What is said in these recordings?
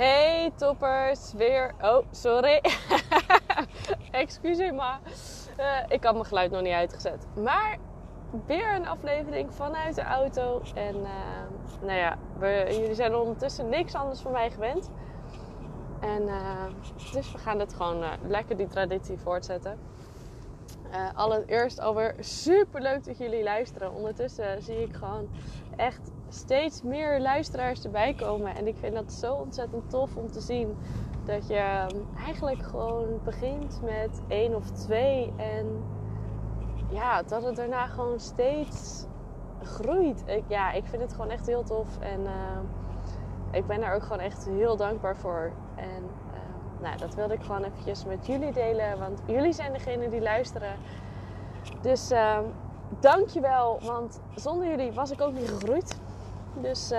Hey toppers, weer. Oh, sorry. Excuseer maar. Uh, ik had mijn geluid nog niet uitgezet. Maar weer een aflevering vanuit de auto. En uh, nou ja, jullie zijn ondertussen niks anders van mij gewend. En uh, dus we gaan het gewoon lekker die traditie voortzetten. allereerst alweer super leuk dat jullie luisteren. Ondertussen zie ik gewoon echt steeds meer luisteraars erbij komen. En ik vind dat zo ontzettend tof om te zien. Dat je ehm, eigenlijk gewoon begint met één of twee. En ja, dat het daarna gewoon steeds groeit. Ja, ik vind het gewoon echt heel tof. En uh, ik ben daar ook gewoon echt heel dankbaar voor. En uh, nou, dat wilde ik gewoon eventjes met jullie delen. Want jullie zijn degene die luisteren. Dus uh, dankjewel. Want zonder jullie was ik ook niet gegroeid. Dus, uh,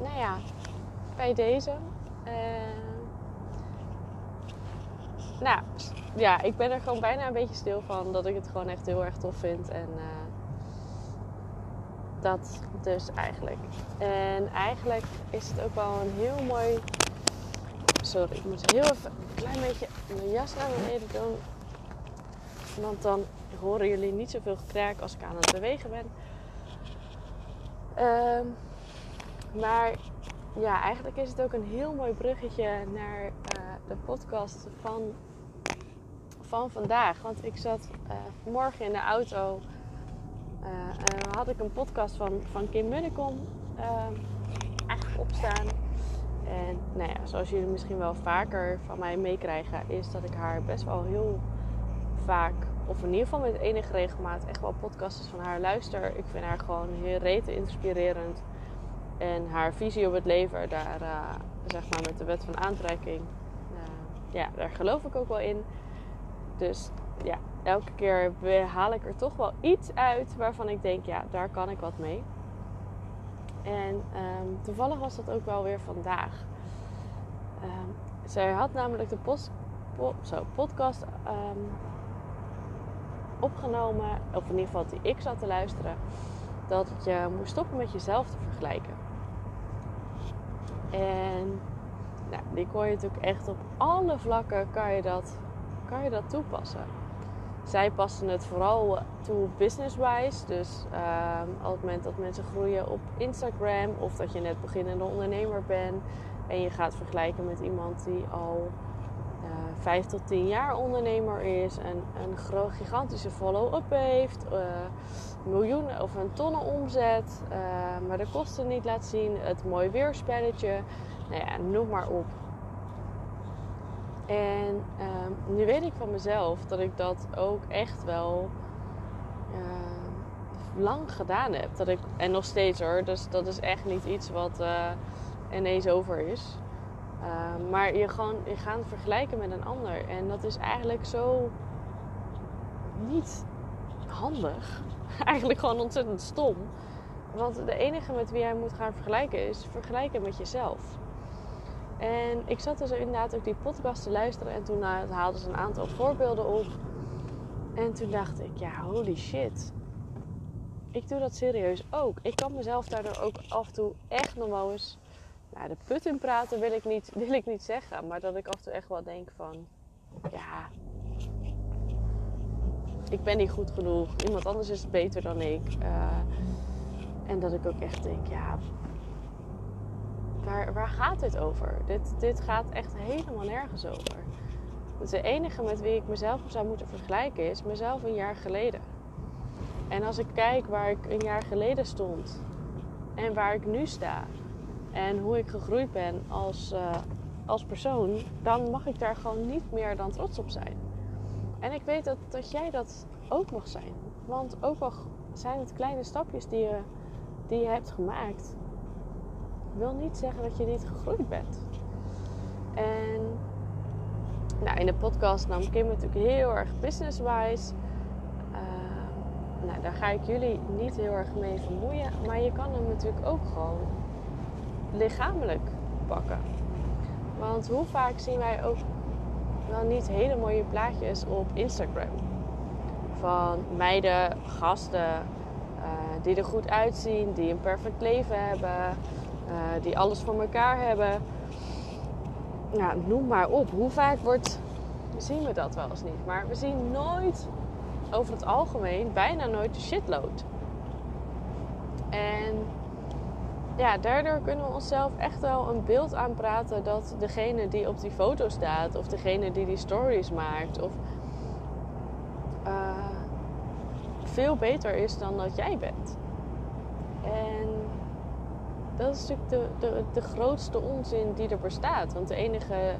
nou ja, bij deze. Uh, nou, ja, ik ben er gewoon bijna een beetje stil van. Dat ik het gewoon echt heel erg tof vind. En uh, dat dus eigenlijk. En eigenlijk is het ook wel een heel mooi... Sorry, ik moet heel even een klein beetje mijn jas naar beneden doen. Want dan horen jullie niet zoveel gekraak als ik aan het bewegen ben. Um, maar ja, eigenlijk is het ook een heel mooi bruggetje naar uh, de podcast van, van vandaag. Want ik zat uh, vanmorgen in de auto. Uh, en had ik een podcast van, van Kim Munnekom ehm, eigenlijk opstaan. En nou ja, zoals jullie misschien wel vaker van mij meekrijgen, is dat ik haar best wel heel vaak of in ieder geval met enige regelmaat, echt wel podcasts van haar luister. Ik vind haar gewoon heel rete inspirerend. En haar visie op het leven, daar, uh, zeg maar met de wet van aantrekking, uh, ja, daar geloof ik ook wel in. Dus ja, elke keer haal ik er toch wel iets uit waarvan ik denk, ja, daar kan ik wat mee. En um, toevallig was dat ook wel weer vandaag. Um, zij had namelijk de post, po, zo, podcast um, opgenomen, of in ieder geval die ik zat te luisteren, dat je moest stoppen met jezelf te vergelijken. En nou, die kon je natuurlijk echt op alle vlakken kan je dat, kan je dat toepassen. Zij passen het vooral toe business-wise. Dus um, op het moment dat mensen groeien op Instagram of dat je net beginnende ondernemer bent en je gaat vergelijken met iemand die al vijf tot tien jaar ondernemer is, een, een gigantische follow-up heeft, uh, miljoenen of een tonnen omzet, uh, maar de kosten niet laat zien, het mooi weerspelletje, nou ja, noem maar op. En uh, nu weet ik van mezelf dat ik dat ook echt wel lang gedaan heb. Dat ik, en nog steeds hoor, dus dat is echt niet iets wat ineens over is. Uh, maar je, gewoon, je gaat vergelijken met een ander. En dat is eigenlijk zo niet handig. eigenlijk gewoon ontzettend stom. Want de enige met wie jij moet gaan vergelijken is vergelijken met jezelf. En ik zat dus inderdaad ook die podcast te luisteren. En toen haalden ze een aantal voorbeelden op. En toen dacht ik, ja, holy shit. Ik doe dat serieus ook. Ik kan mezelf daardoor ook af en toe echt nog wel nou, de put in praten wil ik, niet, wil ik niet zeggen. Maar dat ik af en toe echt wel denk van... Ja... Ik ben niet goed genoeg. Iemand anders is beter dan ik. Uh, en dat ik ook echt denk... Ja... Waar, waar gaat dit over? Dit, dit gaat echt helemaal nergens over. De enige met wie ik mezelf zou moeten vergelijken is mezelf een jaar geleden. En als ik kijk waar ik een jaar geleden stond en waar ik nu sta, en hoe ik gegroeid ben als, uh, als persoon, dan mag ik daar gewoon niet meer dan trots op zijn. En ik weet dat, dat jij dat ook mag zijn. Want ook al zijn het kleine stapjes die je, die je hebt gemaakt, wil niet zeggen dat je niet gegroeid bent. En nou, in de podcast nam Kim natuurlijk heel erg business-wise. Uh, nou, daar ga ik jullie niet heel erg mee vermoeien. Maar je kan hem natuurlijk ook gewoon lichamelijk pakken. Want hoe vaak zien wij ook wel niet hele mooie plaatjes op Instagram van meiden, gasten uh, die er goed uitzien, die een perfect leven hebben, eh, die alles voor elkaar hebben. Ja, noem maar op. Hoe vaak wordt, zien we dat wel eens niet. Maar we zien nooit, over het algemeen, bijna nooit de shitload. En ja, daardoor kunnen we onszelf echt wel een beeld aanpraten dat degene die op die foto staat, of degene die die stories maakt, of uh, veel beter is dan dat jij bent. En dat is natuurlijk de, de, de grootste onzin die er bestaat. Want de enige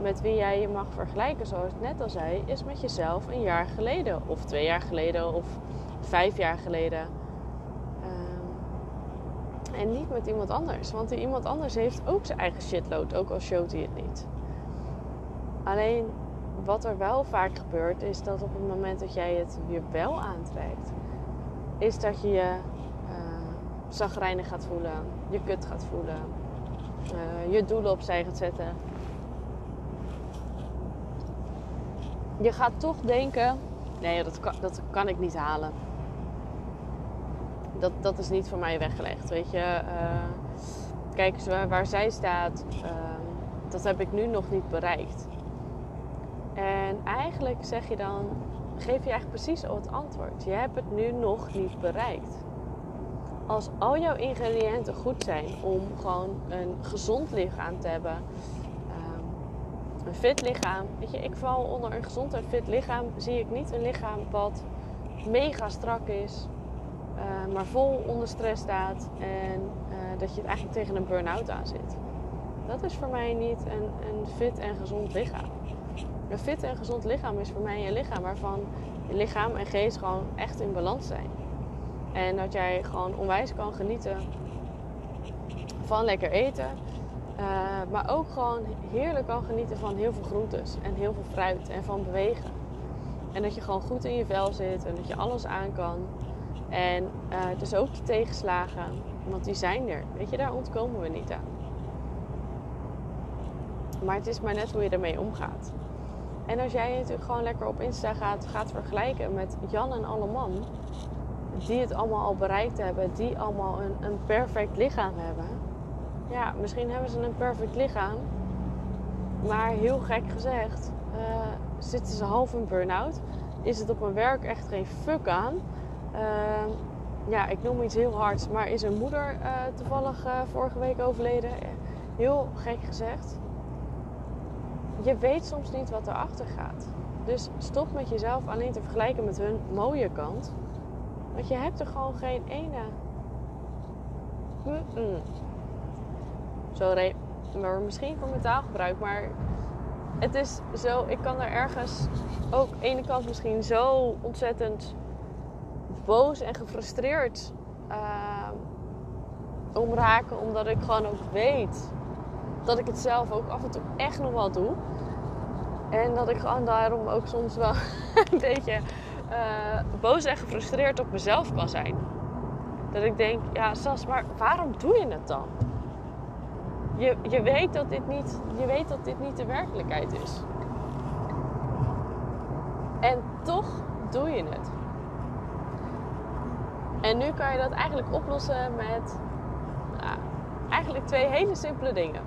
met wie jij je mag vergelijken, zoals ik net al zei, is met jezelf een jaar geleden, of twee jaar geleden, of vijf jaar geleden. En niet met iemand anders. Want die iemand anders heeft ook zijn eigen shitload, ook al showt hij het niet. Alleen wat er wel vaak gebeurt, is dat op het moment dat jij het weer wel aantrekt, is dat je je uh, gaat voelen, je kut gaat voelen, uh, je doelen opzij gaat zetten. Je gaat toch denken: nee, dat kan, dat kan ik niet halen dat, dat is niet voor mij weggelegd. Weet je, uh, kijk eens waar, zij staat, uh, dat heb ik nu nog niet bereikt. En eigenlijk zeg je dan, geef je eigenlijk precies het antwoord. Je hebt het nu nog niet bereikt. Als al jouw ingrediënten goed zijn om gewoon een gezond lichaam te hebben, ehm, een fit lichaam. Weet je, ik val onder een gezond en fit lichaam. Zie ik niet een lichaam wat mega strak is, uh, maar vol onder stress staat en uh, dat je eigenlijk tegen een burn-out aan zit. Dat is voor mij niet een, een fit en gezond lichaam. Een fit en gezond lichaam is voor mij een lichaam waarvan je lichaam en geest gewoon echt in balans zijn. En dat jij gewoon onwijs kan genieten van lekker eten. Uh, maar ook gewoon heerlijk kan genieten van heel veel groentes en heel veel fruit en van bewegen. En dat je gewoon goed in je vel zit en dat je alles aan kan. En uh, dus ook de tegenslagen, want die zijn er. Weet je, daar ontkomen we niet aan. Maar het is maar net hoe je ermee omgaat. En als jij natuurlijk gewoon lekker op Insta gaat, vergelijken met Jan en alle man, die het allemaal al bereikt hebben, die allemaal een, een perfect lichaam hebben. Ja, misschien hebben ze een perfect lichaam, maar heel gek gezegd, uh, zitten ze half in burn-out. Is het op hun werk echt geen fuck aan? Uh, ja, ik noem iets heel hards, maar is een moeder uh, toevallig uh, vorige week overleden. Heel gek gezegd. Je weet soms niet wat erachter gaat. Dus stop met jezelf alleen te vergelijken met hun mooie kant. Want je hebt er gewoon geen ene. Mm -mm. Sorry, maar misschien voor mijn taalgebruik, maar het is zo, ik kan er ergens ook ene kant misschien zo ontzettend boos en gefrustreerd uh, om raken. Omdat ik gewoon ook weet dat ik het zelf ook af en toe echt nog wel doe. En dat ik gewoon daarom ook soms wel een beetje uh, boos en gefrustreerd op mezelf kan zijn. Dat ik denk, ja Sas, maar waarom doe je het dan? Je, je, weet dat dit niet, je weet dat dit niet de werkelijkheid is. En toch doe je het. En nu kan je dat eigenlijk oplossen met nou, eigenlijk twee hele simpele dingen.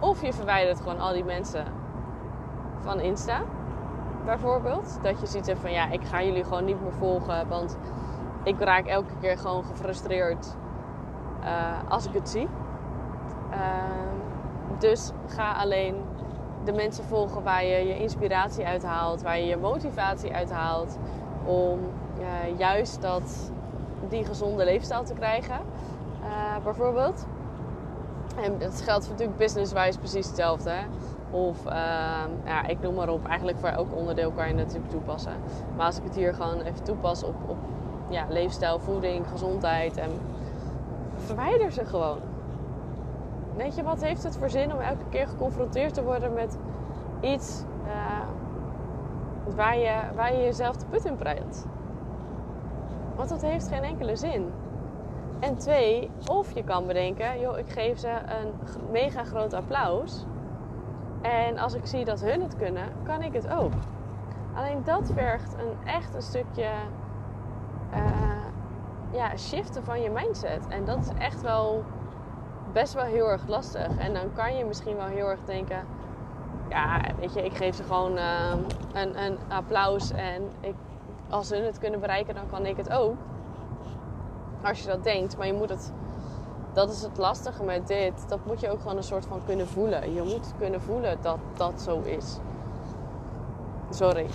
Of je verwijdert gewoon al die mensen van Insta, bijvoorbeeld. Dat je ziet van ja, ik ga jullie gewoon niet meer volgen, want ik raak elke keer gewoon gefrustreerd uh, als ik het zie. Uh, dus ga alleen de mensen volgen waar je je inspiratie uithaalt, waar je je motivatie uithaalt om juist dat, die gezonde leefstijl te krijgen. Uh, bijvoorbeeld. En dat geldt natuurlijk businesswijs precies hetzelfde. Hè? Of uh, ja, ik noem maar op. Eigenlijk voor elk onderdeel kan je natuurlijk toepassen. Maar als ik het hier gewoon even toepas op, op ja, leefstijl, voeding, gezondheid. En verwijder ze gewoon. Weet je, wat heeft het voor zin om elke keer geconfronteerd te worden met iets uh, waar, je, waar je jezelf de put in prijlt? Want dat heeft geen enkele zin. En twee, of je kan bedenken, joh, ik geef ze een mega groot applaus. En als ik zie dat hun het kunnen, kan ik het ook. Alleen dat vergt een echt een stukje uh, ja, shiften van je mindset. En dat is echt wel best wel heel erg lastig. En dan kan je misschien wel heel erg denken: ja, weet je, ik geef ze gewoon uh, een, een applaus. En ik, als ze het kunnen bereiken, dan kan ik het ook. Als je dat denkt, maar je moet het. Dat is het lastige met dit. Dat moet je ook gewoon een soort van kunnen voelen. Je moet kunnen voelen dat dat zo is. Sorry.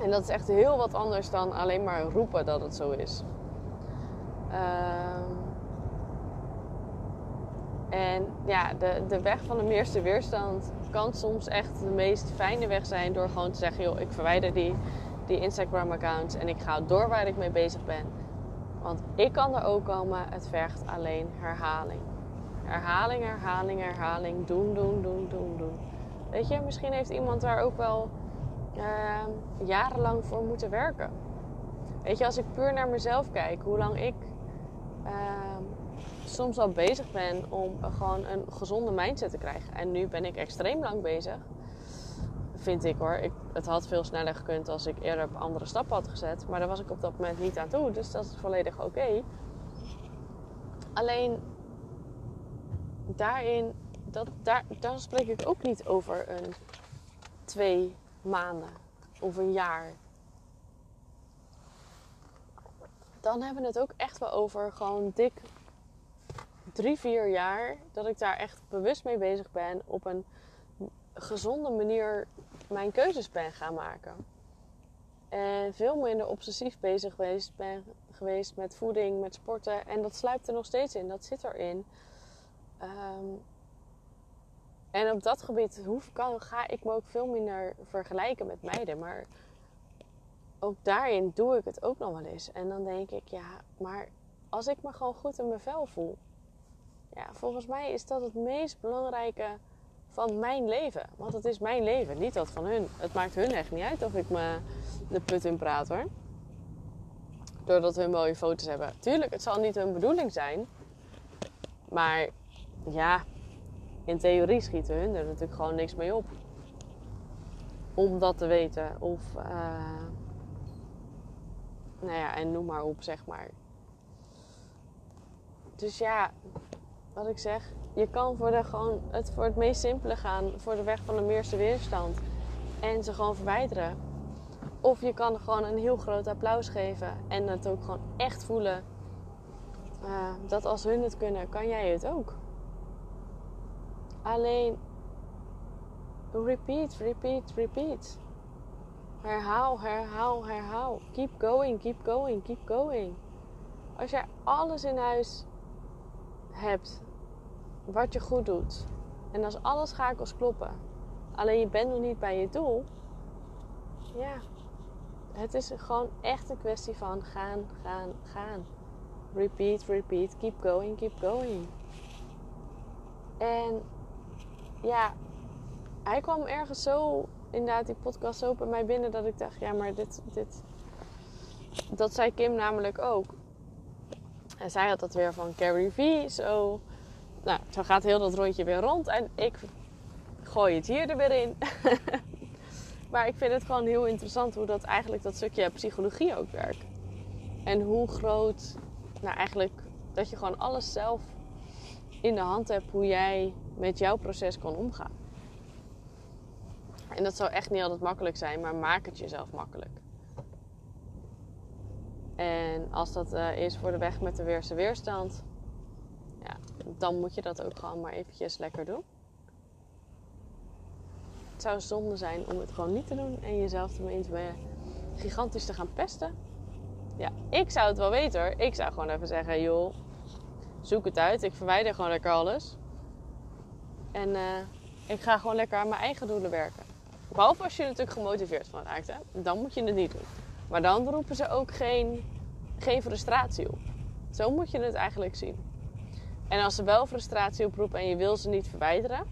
En dat is echt heel wat anders dan alleen maar roepen dat het zo is. Uh, en ja, de, de weg van de meeste weerstand kan soms echt de meest fijne weg zijn door gewoon te zeggen: joh, ik verwijder die, die Instagram-accounts en ik ga door waar ik mee bezig ben. Want ik kan er ook komen, het vergt alleen herhaling. Herhaling, herhaling, herhaling. Doen, doen, doen, doen, doen. Weet je, misschien heeft iemand daar ook wel uh, jarenlang voor moeten werken. Weet je, als ik puur naar mezelf kijk, hoe lang ik uh, soms al bezig ben om gewoon een gezonde mindset te krijgen. En nu ben ik extreem lang bezig. Vind ik hoor. Ik, het had veel sneller gekund als ik eerder op andere stappen had gezet. Maar daar was ik op dat moment niet aan toe. Dus dat is volledig oké. Alleen daarin, dat, daar, daar spreek ik ook niet over een twee maanden of een jaar. Dan hebben we het ook echt wel over gewoon dik drie, vier jaar dat ik daar echt bewust mee bezig ben. Op een gezonde manier mijn keuzes ben gaan maken. En veel minder obsessief bezig geweest ben geweest met voeding, met sporten. En dat sluipt er nog steeds in, dat zit erin. Um, en op dat gebied hoef, kan, ga ik me ook veel minder vergelijken met meiden. Maar ook daarin doe ik het ook nog wel eens. En dan denk ik, ja, maar als ik me gewoon goed in mijn vel voel. Ja, volgens mij is dat het meest belangrijke van mijn leven. Want het is mijn leven, niet dat van hun. Het maakt hun echt niet uit of ik me de put in praat hoor. Doordat we mooie foto's hebben. Tuurlijk, het zal niet hun bedoeling zijn. Maar ja, in theorie schieten hun er natuurlijk gewoon niks mee op. Om dat te weten. Of, uh, nou ja, en noem maar op, zeg maar. Dus ja, wat ik zeg, je kan voor, de, gewoon het, voor het meest simpele gaan, voor de weg van de meerste weerstand. En ze gewoon verwijderen. Of je kan gewoon een heel groot applaus geven en het ook gewoon echt voelen. Uh, dat als hun het kunnen, kan jij het ook. Alleen repeat, repeat, repeat. Herhaal, herhaal, herhaal. Keep going, keep going, keep going. Als jij alles in huis hebt wat je goed doet. En als alle schakels kloppen. Alleen je bent nog niet bij je doel. Ja. Het is gewoon echt een kwestie van gaan, gaan, gaan. Repeat, repeat, keep going, keep going. En ja, hij kwam ergens zo, inderdaad, die podcast zo bij mij binnen dat ik dacht, ja, maar dit, dit, dat zei Kim namelijk ook. En zij had dat weer van Carrie V. Zo, nou, zo gaat heel dat rondje weer rond. En ik gooi het hier er weer in. maar ik vind het gewoon heel interessant hoe dat eigenlijk dat stukje psychologie ook werkt. En hoe groot, nou eigenlijk, dat je gewoon alles zelf in de hand hebt hoe jij met jouw proces kan omgaan. En dat zou echt niet altijd makkelijk zijn, maar maak het jezelf makkelijk. En als dat uh, is voor de weg met de weerste weerstand, dan moet je dat ook gewoon maar eventjes lekker doen. Het zou zonde zijn om het gewoon niet te doen en jezelf ermee te gigantisch te gaan pesten. Ja, ik zou het wel weten hoor. Ik zou gewoon even zeggen, joh, zoek het uit. Ik verwijder gewoon lekker alles. En uh, ik ga gewoon lekker aan mijn eigen doelen werken. Behalve als je er natuurlijk gemotiveerd van raakt. Hè? Dan moet je het niet doen. Maar dan roepen ze ook geen, geen frustratie op. Zo moet je het eigenlijk zien. En als ze wel frustratie oproepen en je wil ze niet verwijderen.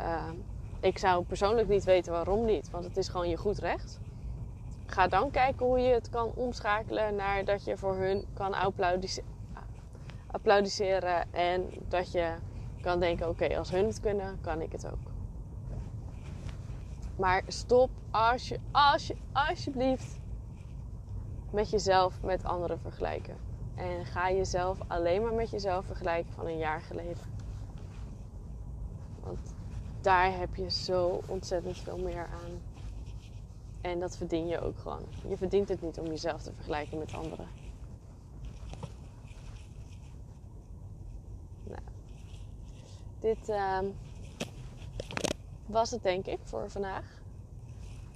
Uh, ik zou persoonlijk niet weten waarom niet. Want het is gewoon je goed recht. Ga dan kijken hoe je het kan omschakelen naar dat je voor hun kan applaudisseren. En dat je kan denken: oké, als hun het kunnen, kan ik het ook. Maar stop als je, als je, alsjeblieft met jezelf met anderen vergelijken. En ga jezelf alleen maar met jezelf vergelijken van een jaar geleden. Want daar heb je zo ontzettend veel meer aan. En dat verdien je ook gewoon. Je verdient het niet om jezelf te vergelijken met anderen. Nou, dit ehm, was het denk ik voor vandaag.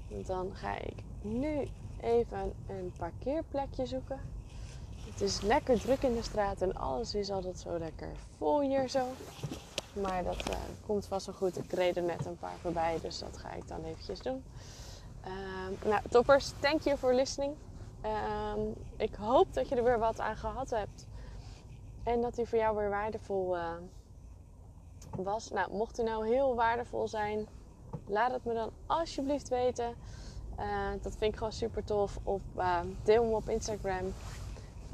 Dan ga ik nu even een parkeerplekje zoeken. Het is lekker druk in de straat en alles is altijd zo lekker vol hier zo. Maar dat uh, komt vast wel goed. Ik reed er net een paar voorbij, dus dat ga ik dan eventjes doen. Uh, nou, toppers, thank you for listening. Uh, ik hoop dat je er weer wat aan gehad hebt. En dat die voor jou weer waardevol uh, was. Nou, mocht hij nou heel waardevol zijn, laat het me dan alsjeblieft weten. Uh, dat vind ik gewoon super tof. Of deel me op Instagram.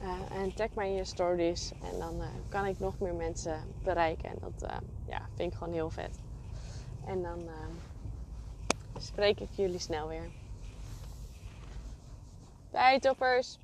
Uh, en tag mij in je stories. En dan kan ik nog meer mensen bereiken. En dat ja, vind ik gewoon heel vet. En dan spreek ik jullie snel weer. Bye toppers!